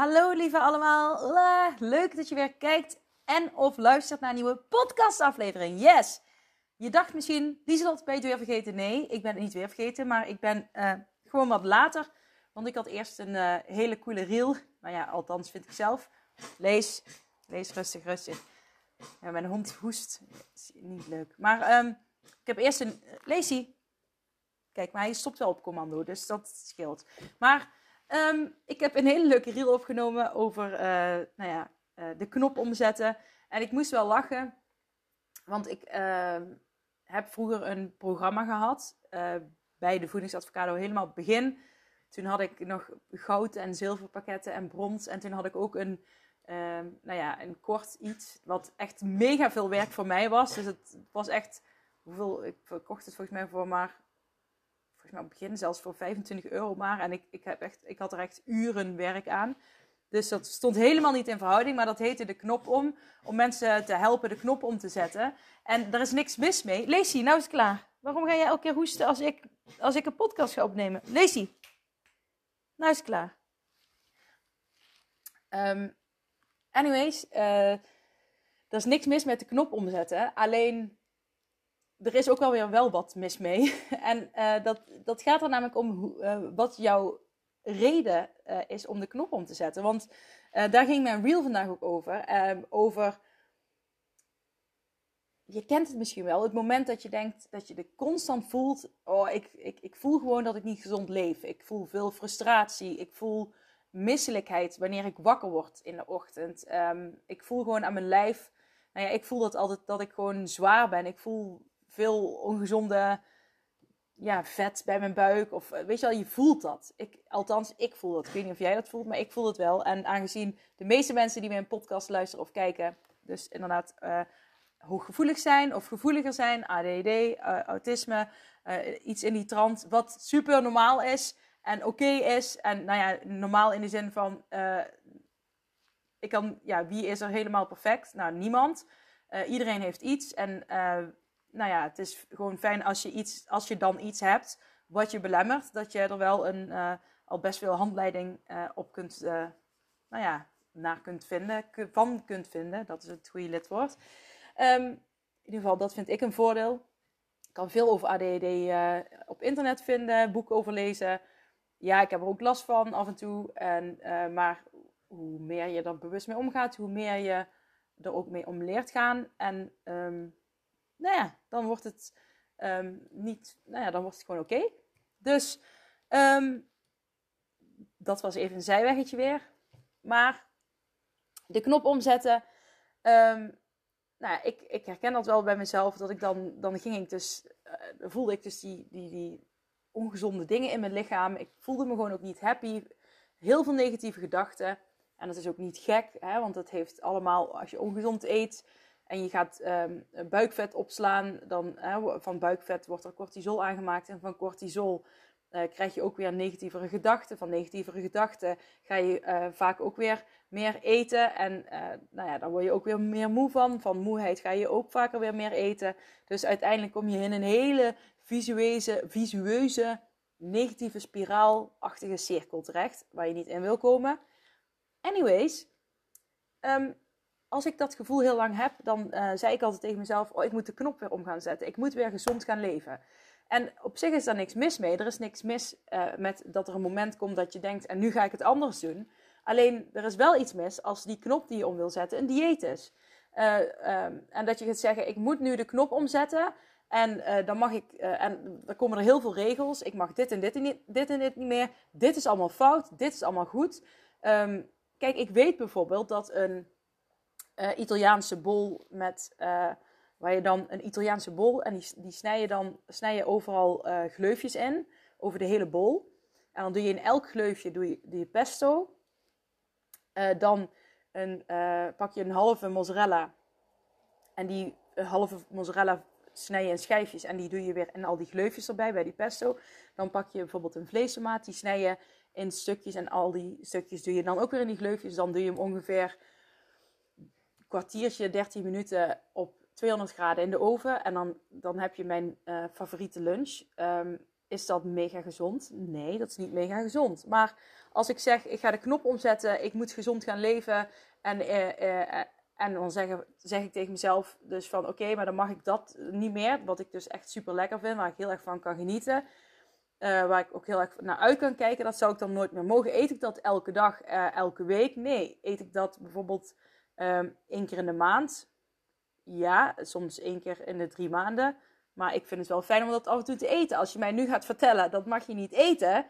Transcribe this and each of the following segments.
Hallo lieve allemaal. leuk dat je weer kijkt en of luistert naar een nieuwe podcastaflevering. Yes! Je dacht misschien, Lieselot, ben je het weer vergeten? Nee, ik ben het niet weer vergeten, maar ik ben uh, gewoon wat later. Want ik had eerst een uh, hele coole reel. Nou ja, althans vind ik zelf. Lees, lees rustig, rustig. Mijn hond hoest. Niet leuk. Maar um, ik heb eerst een... Lees Kijk, maar hij stopt wel op commando, dus dat scheelt. Maar Um, ik heb een hele leuke reel opgenomen over uh, nou ja, uh, de knop omzetten. En ik moest wel lachen, want ik uh, heb vroeger een programma gehad eh, bij de voedingsadvocado helemaal het begin. Toen had ik nog goud en zilverpakketten en brons. En toen had ik ook een, ehm, nou ja, een kort iets wat echt mega veel werk voor mij was. Dus het was echt, hoeveel, ik verkocht het volgens mij voor maar op het begin zelfs voor 25 euro maar. En ik, ik, heb echt, ik had er echt uren werk aan. Dus dat stond helemaal niet in verhouding, maar dat heette de knop om. Om mensen te helpen de knop om te zetten. En er is niks mis mee. Lacey, nou is het klaar. Waarom ga jij elke keer hoesten als ik, als ik een podcast ga opnemen? Lacey, nou is het klaar. Um, anyways, uh, er is niks mis met de knop omzetten. Alleen er is ook wel weer wel wat mis mee. en uh, dat, dat gaat er namelijk om hoe, uh, wat jouw reden uh, is om de knop om te zetten. Want daar ging mijn reel vandaag ook over. Ehm, over, je kent het misschien wel, het moment dat je denkt dat je de constant voelt, oh ik, ik, ik voel gewoon dat ik niet gezond leef. Ik voel veel frustratie, ik voel misselijkheid wanneer ik wakker word in de ochtend. Um, ik voel gewoon aan mijn lijf, nou ja, ik voel dat altijd dat ik gewoon zwaar ben. Ik voel veel ongezonde ja, vet bij mijn buik. Of eh, weet je wel, je voelt dat. Ik, althans, ik voel dat. Ik weet niet of jij dat voelt, maar ik voel het wel. En aangezien de meeste mensen die mijn podcast luisteren of kijken, dus inderdaad uh, hooggevoelig zijn of gevoeliger zijn, ADD, eh, autisme, iets in die trant, wat super normaal is en oké is. En nou ja, normaal in de zin van, ik kan, ja, wie is er helemaal perfect? Nou, niemand. iedereen heeft iets en nou ja, het is gewoon fijn als je, iets, als je dan iets hebt wat je belemmert, dat je er wel een, uh, al best veel handleiding uh, op kunt, uh, nou ja, naar kunt vinden, van kunt vinden. Dat is het goede lidwoord. Um, in ieder geval, dat vind ik een voordeel. Ik kan veel over ADHD op internet vinden, boeken over lezen. Ja, ik heb er ook last van af en toe. En, maar hoe meer je er bewust mee omgaat, hoe meer je er ook mee om leert gaan. En um, nou ja, dan wordt het um, niet, nou ja, dan wordt het gewoon oké. Dus um, dat was even een zijweggetje weer. Maar de knop omzetten. Um, nou ja, ik, ik herken dat wel bij mezelf. Dat ik dan, dan ging ik dus, uh, voelde ik dus die, die, die ongezonde dingen in mijn lichaam. Ik voelde me gewoon ook niet happy. Heel veel negatieve gedachten. En dat is ook niet gek, hè, want het heeft allemaal, als je ongezond eet, en je gaat um, buikvet opslaan, dan uh, van buikvet wordt er cortisol aangemaakt. En van cortisol uh, krijg je ook weer negatievere gedachten. Van negatievere gedachten ga je uh, vaak ook weer meer eten. En nou ja, daar word je ook weer meer moe van. Van moeheid ga je ook vaker weer meer eten. Dus uiteindelijk kom je in een hele visueuze, visueuze negatieve spiraalachtige cirkel terecht. Waar je niet in wil komen. Anyways. Um, als ik dat gevoel heel lang heb, dan uh, zei ik altijd tegen mezelf: Oh, ik moet de knop weer om gaan zetten. Ik moet weer gezond gaan leven. En op zich is daar niks mis mee. Er is niks mis uh, met dat er een moment komt dat je denkt: En nu ga ik het anders doen. Alleen er is wel iets mis als die knop die je om wil zetten een dieet is. Uh, um, en dat je gaat zeggen: Ik moet nu de knop omzetten. En dan mag ik, en dan komen er heel veel regels. Ik mag dit en dit en dit, en dit niet meer. Dit is allemaal fout. Dit is allemaal goed. Um, kijk, ik weet bijvoorbeeld dat een uh, Italiaanse bol met uh, Waar je dan een Italiaanse bol en die, die snij je dan snij je overal uh, gleufjes in, over de hele bol. En dan doe je in elk gleufje doe je, doe pesto. Dan een, pak je een halve mozzarella. En die halve mozzarella snij je in schijfjes en die doe je weer in al die gleufjes erbij bij die pesto. Dan pak je bijvoorbeeld een vleestomaat, die snij je in stukjes en al die stukjes doe je dan ook weer in die gleufjes. Dan doe je hem ongeveer kwartiertje, 13 minuten op 200 graden in de oven. En dan, dan heb je mijn uh, favoriete lunch. Um, is dat mega gezond? Nee, dat is niet mega gezond. Maar als ik zeg, ik ga de knop omzetten, ik moet gezond gaan leven. En, uh, uh, en dan zeg, zeg, ik tegen mezelf dus van, oké, maar dan mag ik dat niet meer. Wat ik dus echt super lekker vind, waar ik heel erg van kan genieten. waar ik ook heel erg naar uit kan kijken. Dat zou ik dan nooit meer mogen. Eet ik dat elke dag, elke week? Nee. Eet ik dat bijvoorbeeld um, één keer in de maand? Ja, soms één keer in de drie maanden. Maar ik vind het wel fijn om dat af en toe te eten. Als je mij nu gaat vertellen dat mag je niet eten,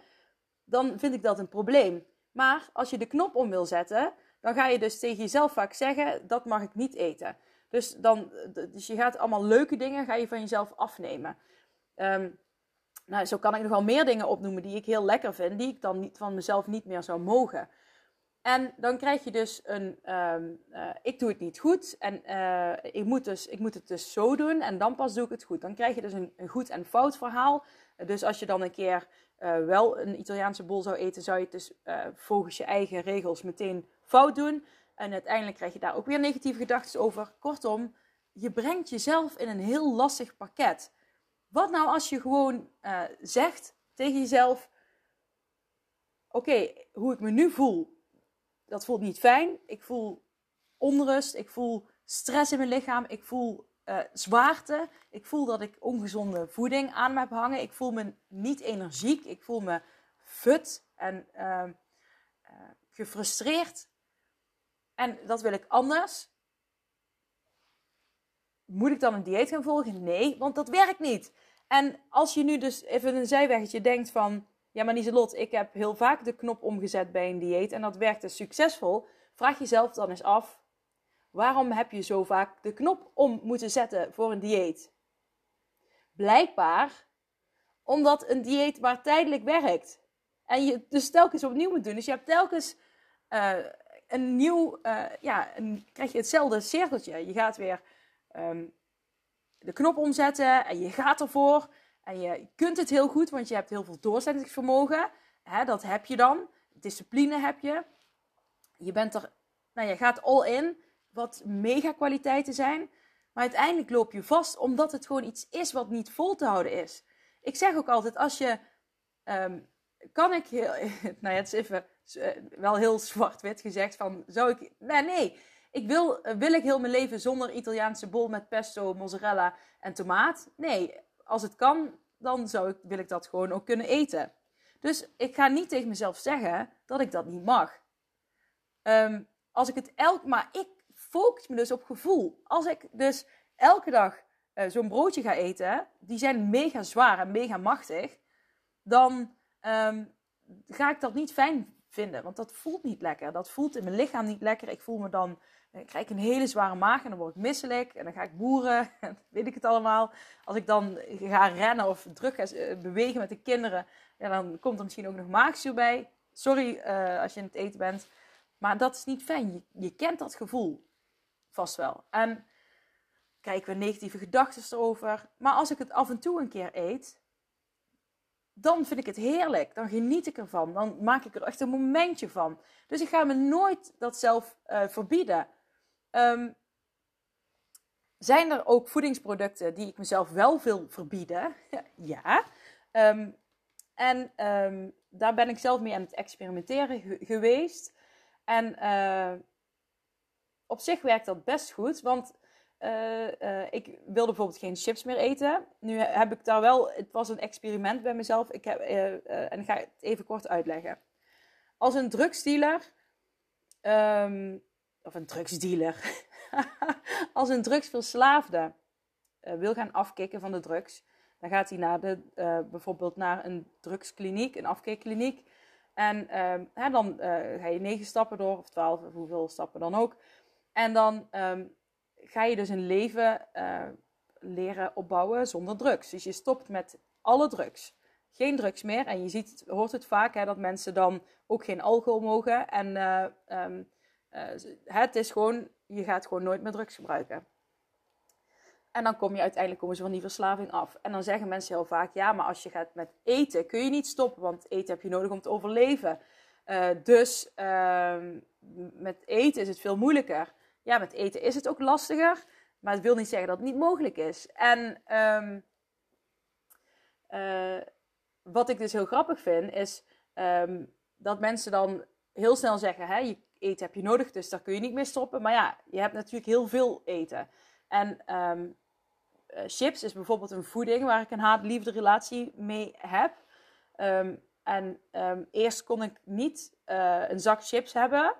dan vind ik dat een probleem. Maar als je de knop om wil zetten, dan ga je dus tegen jezelf vaak zeggen: dat mag ik niet eten. Dus, dan, dus je gaat allemaal leuke dingen ga je van jezelf afnemen. Um, nou, zo kan ik nog wel meer dingen opnoemen die ik heel lekker vind, die ik dan niet, van mezelf niet meer zou mogen. En dan krijg je dus een, um, uh, ik doe het niet goed en uh, ik, moet dus, ik moet het dus zo doen en dan pas doe ik het goed. Dan krijg je dus een, goed en fout verhaal. Dus als je dan een keer uh, wel een Italiaanse bol zou eten, zou je het dus volgens je eigen regels meteen fout doen. En uiteindelijk krijg je daar ook weer negatieve gedachten over. Kortom, je brengt jezelf in een heel lastig pakket. Wat nou als je gewoon zegt tegen jezelf: Oké, hoe ik me nu voel, dat voelt niet fijn. Ik voel onrust. Ik voel stress in mijn lichaam. Ik voel uh, zwaarte. Ik voel dat ik ongezonde voeding aan me heb hangen. Ik voel me niet energiek. Ik voel me fut en uh, uh, gefrustreerd. En dat wil ik anders. Moet ik dan een dieet gaan volgen? Nee, want dat werkt niet. En als je nu dus even een zijweggetje denkt van ja, maar Lieselot, ik heb heel vaak de knop omgezet bij een dieet en dat werkte succesvol. Vraag jezelf dan eens af, waarom heb je zo vaak de knop om moeten zetten voor een dieet? Blijkbaar omdat een dieet maar tijdelijk werkt. En je dus telkens opnieuw moet doen. Dus je hebt telkens uh, een nieuw, uh, ja, een, krijg je hetzelfde cirkeltje. Je gaat weer um, de knop omzetten en je gaat ervoor. En je kunt het heel goed, want je hebt heel veel doorzettingsvermogen. Dat heb je dan. Discipline heb je. Je bent er, nou, je gaat all in, wat mega kwaliteiten zijn. Maar uiteindelijk loop je vast, omdat het gewoon iets is wat niet vol te houden is. Ik zeg ook altijd, als je, um, kan ik heel, nou ja, het is even uh, wel heel zwart-wit gezegd van, zou ik, nee, nee. Ik wil, uh, wil ik heel mijn leven zonder Italiaanse bol met pesto, mozzarella en tomaat? Nee, als het kan, dan zou ik, wil ik dat gewoon ook kunnen eten. Dus ik ga niet tegen mezelf zeggen dat ik dat niet mag. Um, als ik het elk, maar ik focus me dus op gevoel. Als ik dus elke dag uh, zo'n broodje ga eten, die zijn mega zwaar en mega machtig, dan um, ga ik dat niet fijn vinden. Want dat voelt niet lekker. Dat voelt in mijn lichaam niet lekker. Ik voel me dan dan krijg ik een hele zware maag en dan word ik misselijk. En dan ga ik boeren, weet ik het allemaal. Als ik dan ga rennen of druk eh, bewegen met de kinderen, ja, dan komt er misschien ook nog maagzuur bij. Sorry uh, als je in het eten bent. Maar dat is niet fijn. Je, kent dat gevoel vast wel. En krijgen we negatieve gedachten erover. Maar als ik het af en toe een keer eet, dan vind ik het heerlijk. Dan geniet ik ervan. Dan maak ik er echt een momentje van. Dus ik ga me nooit dat zelf uh, verbieden. Um, zijn er ook voedingsproducten die ik mezelf wel wil verbieden? ja. Um, en um, daar ben ik zelf mee aan het experimenteren geweest. En uh, op zich werkt dat best goed, want uh, uh, ik wilde bijvoorbeeld geen chips meer eten. Nu heb ik daar wel, het was een experiment bij mezelf. Ik heb, en ga het even kort uitleggen. Als een drugsdealer um, of een drugsdealer, als een drugsverslaafde uh, wil gaan afkicken van de drugs, dan gaat hij naar de, uh, bijvoorbeeld naar een drugskliniek, een afkikkliniek. En uh, hè, dan uh, ga je negen stappen door, of twaalf, of hoeveel stappen dan ook. En dan um, ga je dus een leven leren opbouwen zonder drugs. Dus je stopt met alle drugs. Geen drugs meer. En je ziet, hoort het vaak hè, dat mensen dan ook geen alcohol mogen. En um, uh, het is gewoon, je gaat gewoon nooit meer drugs gebruiken. En dan kom je uiteindelijk komen ze van die verslaving af. En dan zeggen mensen heel vaak: ja, maar als je gaat met eten, kun je niet stoppen, want eten heb je nodig om te overleven. Uh, dus uh, met eten is het veel moeilijker. Ja, met eten is het ook lastiger, maar het wil niet zeggen dat het niet mogelijk is. En um, uh, wat ik dus heel grappig vind, is um, dat mensen dan heel snel zeggen: hè, eten heb je nodig, dus daar kun je niet mee stoppen. Maar ja, je hebt natuurlijk heel veel eten. En um, uh, chips is bijvoorbeeld een voeding waar ik een haat-liefde relatie mee heb. Um, en um, eerst kon ik niet uh, een zak chips hebben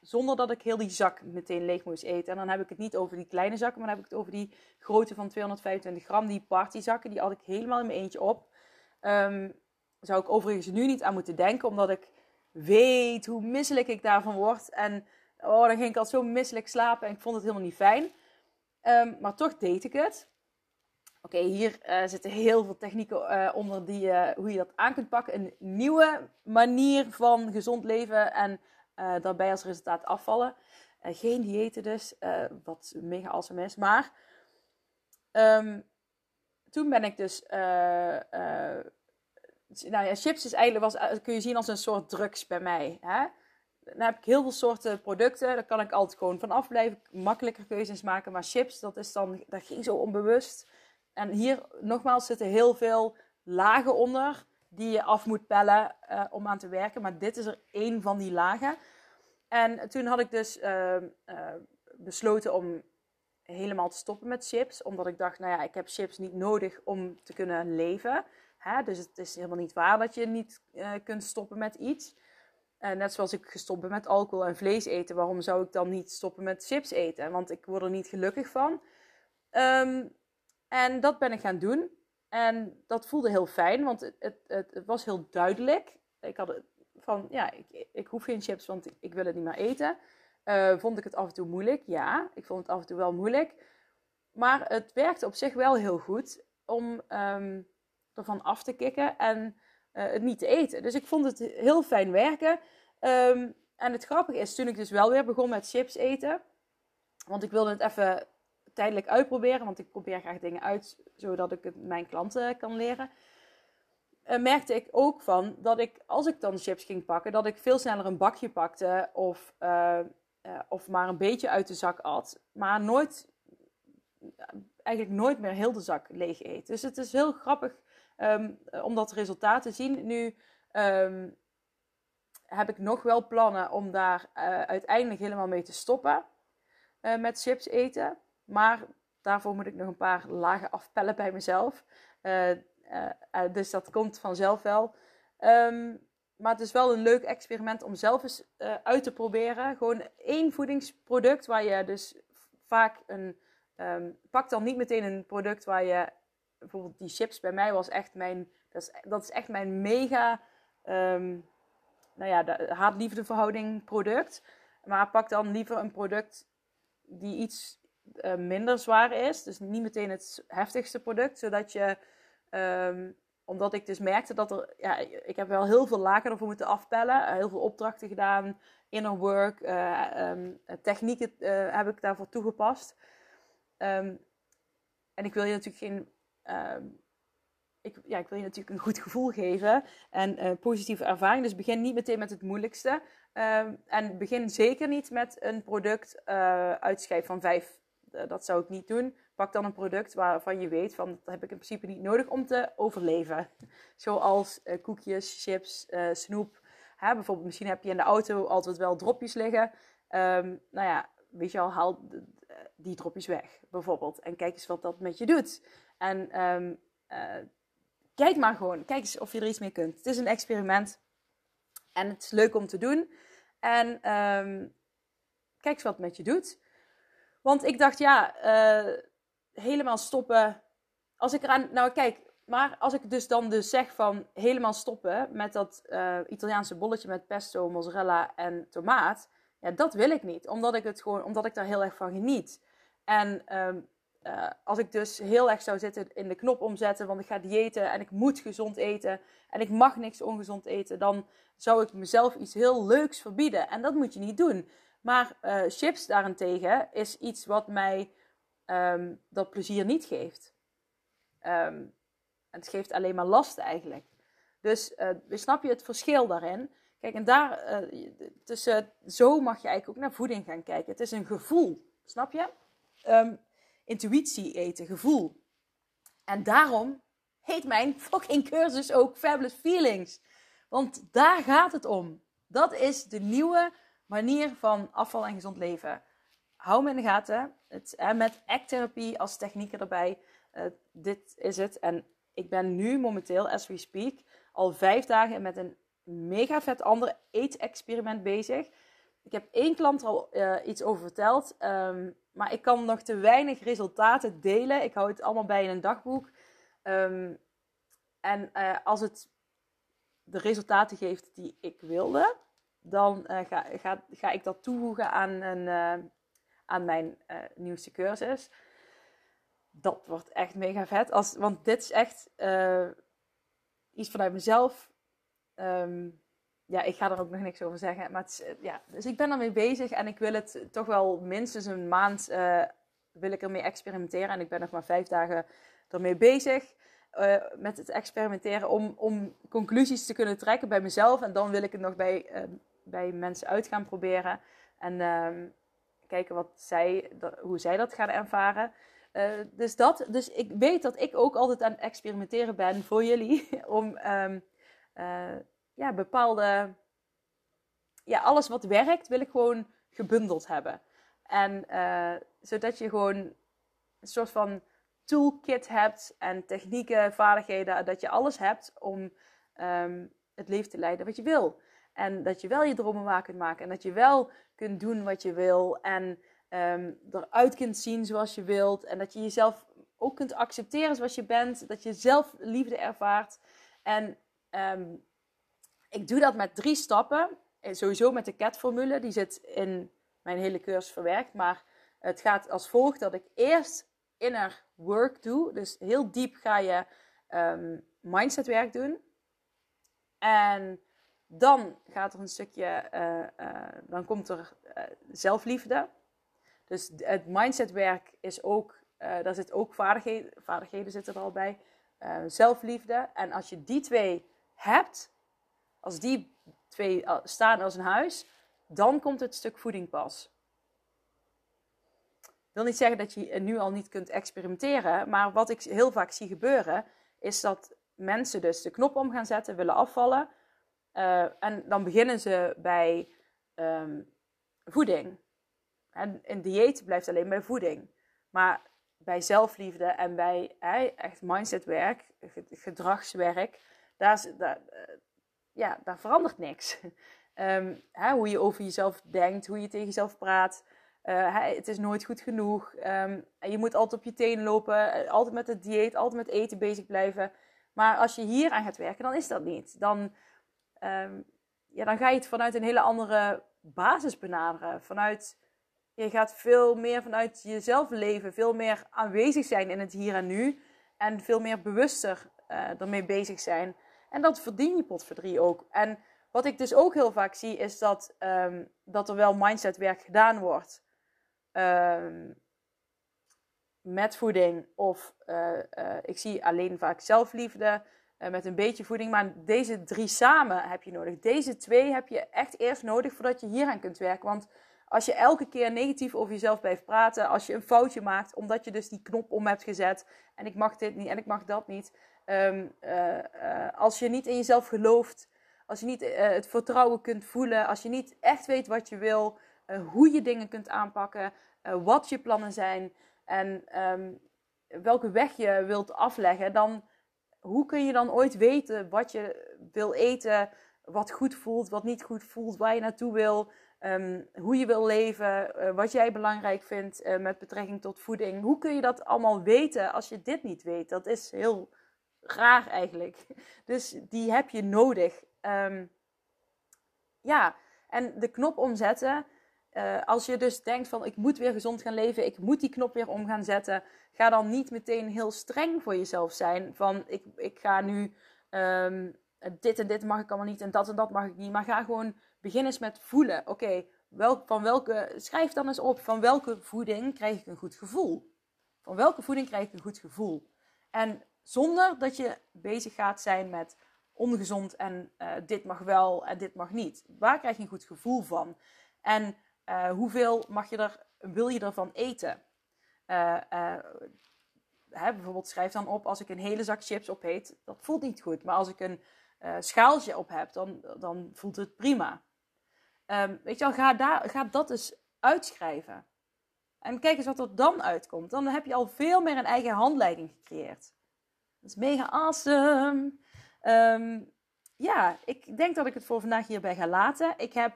zonder dat ik heel die zak meteen leeg moest eten. En dan heb ik het niet over die kleine zakken, maar dan heb ik het over die grote van 225 gram, die partyzakken. Die had ik helemaal in mijn eentje op. Zou ik overigens nu niet aan moeten denken, omdat ik weet hoe misselijk ik daarvan word. En oh, dan ging ik al zo misselijk slapen en ik vond het helemaal niet fijn. Um, maar toch deed ik het. Oké, hier uh, zitten heel veel technieken uh, onder die, uh, hoe je dat aan kunt pakken. Een nieuwe manier van gezond leven en daarbij als resultaat afvallen. geen diëten dus, wat mega awesome is. Maar um, toen ben ik dus... nou ja, chips is eigenlijk, was, kun je zien als een soort drugs bij mij. Hè? dan heb ik heel veel soorten producten. Daar kan ik altijd gewoon van afblijven. Makkelijker keuzes maken. Maar chips, dat, is dan, dat ging zo onbewust. En hier nogmaals zitten heel veel lagen onder die je af moet pellen uh, om aan te werken. Maar dit is er één van die lagen. En toen had ik dus uh, uh, besloten om helemaal te stoppen met chips. Omdat ik dacht, nou ja, ik heb chips niet nodig om te kunnen leven. Dus het is helemaal niet waar dat je niet kunt stoppen met iets. net zoals ik gestopt ben met alcohol en vlees eten. Waarom zou ik dan niet stoppen met chips eten? Want ik word er niet gelukkig van. Um, en dat ben ik gaan doen. En dat voelde heel fijn, want het, het, het, was heel duidelijk. Ik had van, ja, ik, ik hoef geen chips, want ik, wil het niet meer eten. Uh, vond ik het af en toe moeilijk? Ja, ik vond het af en toe wel moeilijk. Maar het werkte op zich wel heel goed om um, ervan af te kicken en uh, het niet te eten. Dus ik vond het heel fijn werken. Um, en het grappige is, toen ik dus wel weer begon met chips eten, want ik wilde het even tijdelijk uitproberen, want ik probeer graag dingen uit zodat ik het mijn klanten kan leren. Uh, merkte ik ook van dat ik, als ik dan chips ging pakken, dat ik veel sneller een bakje pakte of, uh, of maar een beetje uit de zak at, maar nooit, eigenlijk nooit meer heel de zak leeg eet. Dus het is heel grappig um, om dat resultaat te zien. Nu um, heb ik nog wel plannen om daar uiteindelijk helemaal mee te stoppen met chips eten. Maar daarvoor moet ik nog een paar lagen afpellen bij mezelf. Uh, dus dat komt vanzelf wel. Um, maar het is wel een leuk experiment om zelf eens uit te proberen. Gewoon één voedingsproduct waar je dus vaak een. Um, pak dan niet meteen een product waar je. Bijvoorbeeld die chips bij mij was echt mijn. Dat is, dat is echt mijn mega. Um, nou ja, haat-liefde verhouding product. Maar pak dan liever een product die iets uh, minder zwaar is. Dus niet meteen het heftigste product. Zodat je, um, omdat ik dus merkte dat er, ja, ik heb wel heel veel lagen ervoor moeten afpellen. Uh, heel veel opdrachten gedaan, inner work, uh, um, technieken heb ik daarvoor toegepast. En ik wil je natuurlijk geen ik, ja, ik wil je natuurlijk een goed gevoel geven en uh, positieve ervaring. Dus begin niet meteen met het moeilijkste. Uh, en begin zeker niet met een product uh, uitschijf van vijf eh, dat zou ik niet doen. Pak dan een product waarvan je weet van dat heb ik in principe niet nodig om te overleven. Zoals koekjes, chips, snoep. Hè, bijvoorbeeld, misschien heb je in de auto altijd wel dropjes liggen. Um, nou ja, weet je al, haal die dropjes weg, bijvoorbeeld. En kijk eens wat dat met je doet. En um, kijk maar gewoon. Kijk eens of je er iets mee kunt. Het is een experiment. En het is leuk om te doen. En um, kijk eens wat het met je doet. Want ik dacht, ja, uh, helemaal stoppen. Als ik eraan. Nou, kijk, maar als ik dus dan dus zeg van helemaal stoppen met dat uh, Italiaanse bolletje met pesto, mozzarella en tomaat. Ja, dat wil ik niet. Omdat ik het gewoon, omdat ik daar heel erg van geniet. En um, eh, als ik dus heel erg zou zitten in de knop omzetten, want ik ga diëten en ik moet gezond eten en ik mag niks ongezond eten, dan zou ik mezelf iets heel leuks verbieden. En dat moet je niet doen. Maar uh, chips daarentegen is iets wat mij um, dat plezier niet geeft. Um, het geeft alleen maar last eigenlijk. Dus uh, snap je het verschil daarin? Kijk, en daar, tussen, zo mag je eigenlijk ook naar voeding gaan kijken. Het is een gevoel, snap je? Um, intuïtie eten, gevoel. En daarom heet mijn fucking cursus ook Fabulous Feelings. Want daar gaat het om. Dat is de nieuwe manier van afval en gezond leven. Hou me in de gaten. Het, eh, met act-therapie als technieken erbij. Uh, dit is het. En ik ben nu momenteel, as we speak, al vijf dagen met een mega vet ander eet-experiment bezig. Ik heb één klant al uh, iets over verteld. Um, maar ik kan nog te weinig resultaten delen. Ik hou het allemaal bij in een dagboek. Um, en uh, als het de resultaten geeft die ik wilde, dan uh, ga, ga, ga, ik dat toevoegen aan, een, uh, aan mijn nieuwste cursus. Dat wordt echt mega vet. Als, want dit is echt iets vanuit mezelf. Um, ja, ik ga er ook nog niks over zeggen. Maar het, ja, dus ik ben ermee bezig en ik wil het toch wel minstens een maand uh, wil ik ermee experimenteren. En ik ben nog maar vijf dagen ermee bezig uh, met het experimenteren om, om conclusies te kunnen trekken bij mezelf. En dan wil ik het nog bij, bij mensen uit gaan proberen. En ehm, kijken wat zij, hoe zij dat gaan ervaren. dus, dat, dus ik weet dat ik ook altijd aan het experimenteren ben voor jullie. om um, ja, bepaalde. Ja, alles wat werkt wil ik gewoon gebundeld hebben. En uh, zodat je gewoon een soort van toolkit hebt en technieken, vaardigheden, dat je alles hebt om um, het leven te leiden wat je wil. En dat je wel je dromen waar kunt maken en dat je wel kunt doen wat je wil en um, eruit kunt zien zoals je wilt en dat je jezelf ook kunt accepteren zoals je bent, dat je zelf liefde ervaart en um, ik doe dat met drie stappen. Eh, sowieso met de CAT-formule, die zit in mijn hele cursus verwerkt. Maar het gaat als volgt dat ik eerst inner work doe. Dus heel diep ga je um, mindsetwerk doen. En dan gaat er een stukje, uh, uh, dan komt er zelfliefde. Dus het mindsetwerk is ook, daar zit ook vaardigheden, vaardigheden zitten er al bij. zelfliefde. En als je die twee hebt, als die twee eh, staan als een huis, dan komt het stuk voeding pas. Ik wil niet zeggen dat je nu al niet kunt experimenteren, maar wat ik heel vaak zie gebeuren, is dat mensen dus de knop om gaan zetten, willen afvallen. Uh, en dan beginnen ze bij um, voeding. En een dieet blijft alleen bij voeding. Maar bij zelfliefde en bij echt mindsetwerk, gedragswerk, daar, is, daar, eh, ja, daar verandert niks. Um, hè, hoe je over jezelf denkt, hoe je tegen jezelf praat. Uh, het is nooit goed genoeg. Um, je moet altijd op je tenen lopen, eh, altijd met het dieet, altijd met eten bezig blijven. Maar als je hier aan gaat werken, dan is dat niet. Dan, um, ja, dan ga je het vanuit een hele andere basis benaderen. Vanuit, je gaat veel meer vanuit jezelf leven, veel meer aanwezig zijn in het hier en nu. En veel meer bewuster uh, bezig zijn. En dat verdien je potverdrie ook. En wat ik dus ook heel vaak zie, is dat, um, dat er wel mindsetwerk gedaan wordt. Um, met voeding. Of uh, uh, ik zie alleen vaak zelfliefde uh, met een beetje voeding. Maar deze drie samen heb je nodig. Deze twee heb je echt eerst nodig voordat je hier aan kunt werken. Want als je elke keer negatief over jezelf blijft praten, als je een foutje maakt, omdat je dus die knop om hebt gezet en ik mag dit niet en ik mag dat niet, Um, uh, uh, als je niet in jezelf gelooft, als je niet uh, het vertrouwen kunt voelen, als je niet echt weet wat je wil, hoe je dingen kunt aanpakken, wat je plannen zijn en um, welke weg je wilt afleggen, dan hoe kun je dan ooit weten wat je wil eten, wat goed voelt, wat niet goed voelt, waar je naartoe wil, um, hoe je wil leven, wat jij belangrijk vindt met betrekking tot voeding. Hoe kun je dat allemaal weten als je dit niet weet? Dat is heel raar eigenlijk. Dus die heb je nodig. Um, ja, en de knop omzetten eh, als je dus denkt van ik moet weer gezond gaan leven, ik moet die knop weer om gaan zetten, ga dan niet meteen heel streng voor jezelf zijn. Van ik, ik ga nu ehm, dit en dit mag ik allemaal niet en dat en dat mag ik niet. Maar ga gewoon beginnen eens met voelen. Oké, van welke, schrijf dan eens op van welke voeding krijg ik een goed gevoel. Van welke voeding krijg ik een goed gevoel. En zonder dat je bezig gaat zijn met ongezond en uh, dit mag wel en dit mag niet. Waar krijg je een goed gevoel van? En uh, hoeveel mag je er, wil je ervan eten? Uh, hè, bijvoorbeeld schrijf dan op als ik een hele zak chips opeet, dat voelt niet goed. Maar als ik een schaaltje op heb, dan, dan voelt het prima. Um, weet je wel, ga, daar, ga dat eens uitschrijven. En kijk eens wat er dan uitkomt. Dan heb je al veel meer een eigen handleiding gecreëerd. Dat is mega awesome. Um, ja, ik denk dat ik het voor vandaag hierbij ga laten. Ik heb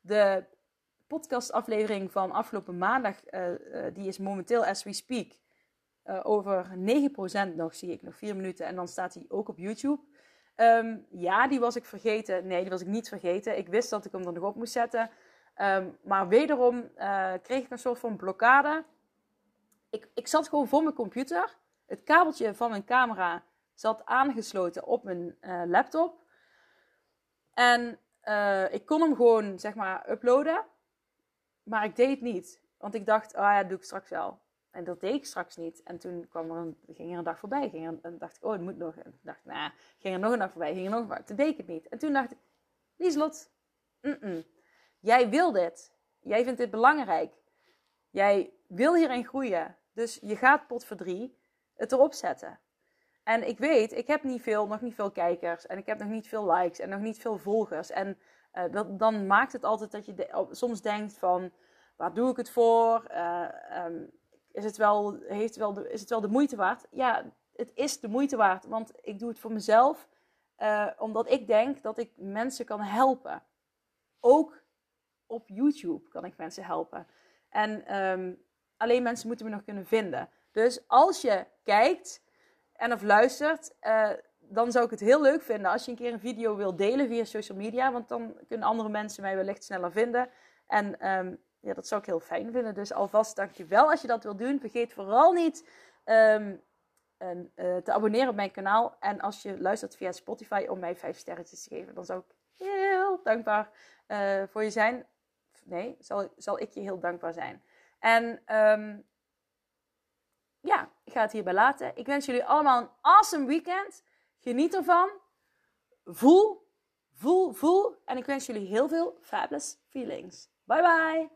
de podcastaflevering van afgelopen maandag, uh, uh, die is momenteel as we speak, uh, over 9% nog, zie ik nog 4 minuten. En dan staat die ook op YouTube. Um, ja, die was ik vergeten. Nee, die was ik niet vergeten. Ik wist dat ik hem er nog op moest zetten. Um, maar wederom kreeg ik een soort van blokkade. Ik, ik zat gewoon voor mijn computer. Het kabeltje van mijn camera zat aangesloten op mijn laptop. En ik kon hem gewoon, zeg maar, uploaden. Maar ik deed het niet. Want ik dacht, ah oh ja, dat doe ik straks wel. En dat deed ik straks niet. En toen kwam er een, ging er een dag voorbij. Ging er, en dacht ik, oh, het moet nog. En dacht ik, nou, ging er nog een dag voorbij. Ging er nog Toen deed ik het niet. En toen dacht ik, Lieslot, jij wil dit. Jij vindt dit belangrijk. Jij wil hierin groeien. Dus je gaat pot voor drie het erop zetten. En ik weet, ik heb niet veel, nog niet veel kijkers. En ik heb nog niet veel likes en nog niet veel volgers. En dat, dan maakt het altijd dat je soms denkt van, waar doe ik het voor? Uh, um, is, het wel, heeft wel de, is het wel de moeite waard? Ja, het is de moeite waard, want ik doe het voor mezelf, uh, omdat ik denk dat ik mensen kan helpen. Ook op YouTube kan ik mensen helpen. En um, alleen mensen moeten me nog kunnen vinden. Dus als je kijkt en of luistert, dan zou ik het heel leuk vinden als je een keer een video wil delen via social media. Want dan kunnen andere mensen mij wellicht sneller vinden. En um, ja, dat zou ik heel fijn vinden. Dus alvast dankjewel als je dat wilt doen. Vergeet vooral niet een, uh, te abonneren op mijn kanaal. En als je luistert via Spotify om mij vijf sterretjes te geven. Dan zou ik heel dankbaar uh, voor je zijn. Nee, zal, zal ik je heel dankbaar zijn. En um, ja, ik ga het hierbij laten. Ik wens jullie allemaal een awesome weekend. Geniet ervan. Voel, voel, voel. En ik wens jullie heel veel fabulous feelings. Bye bye.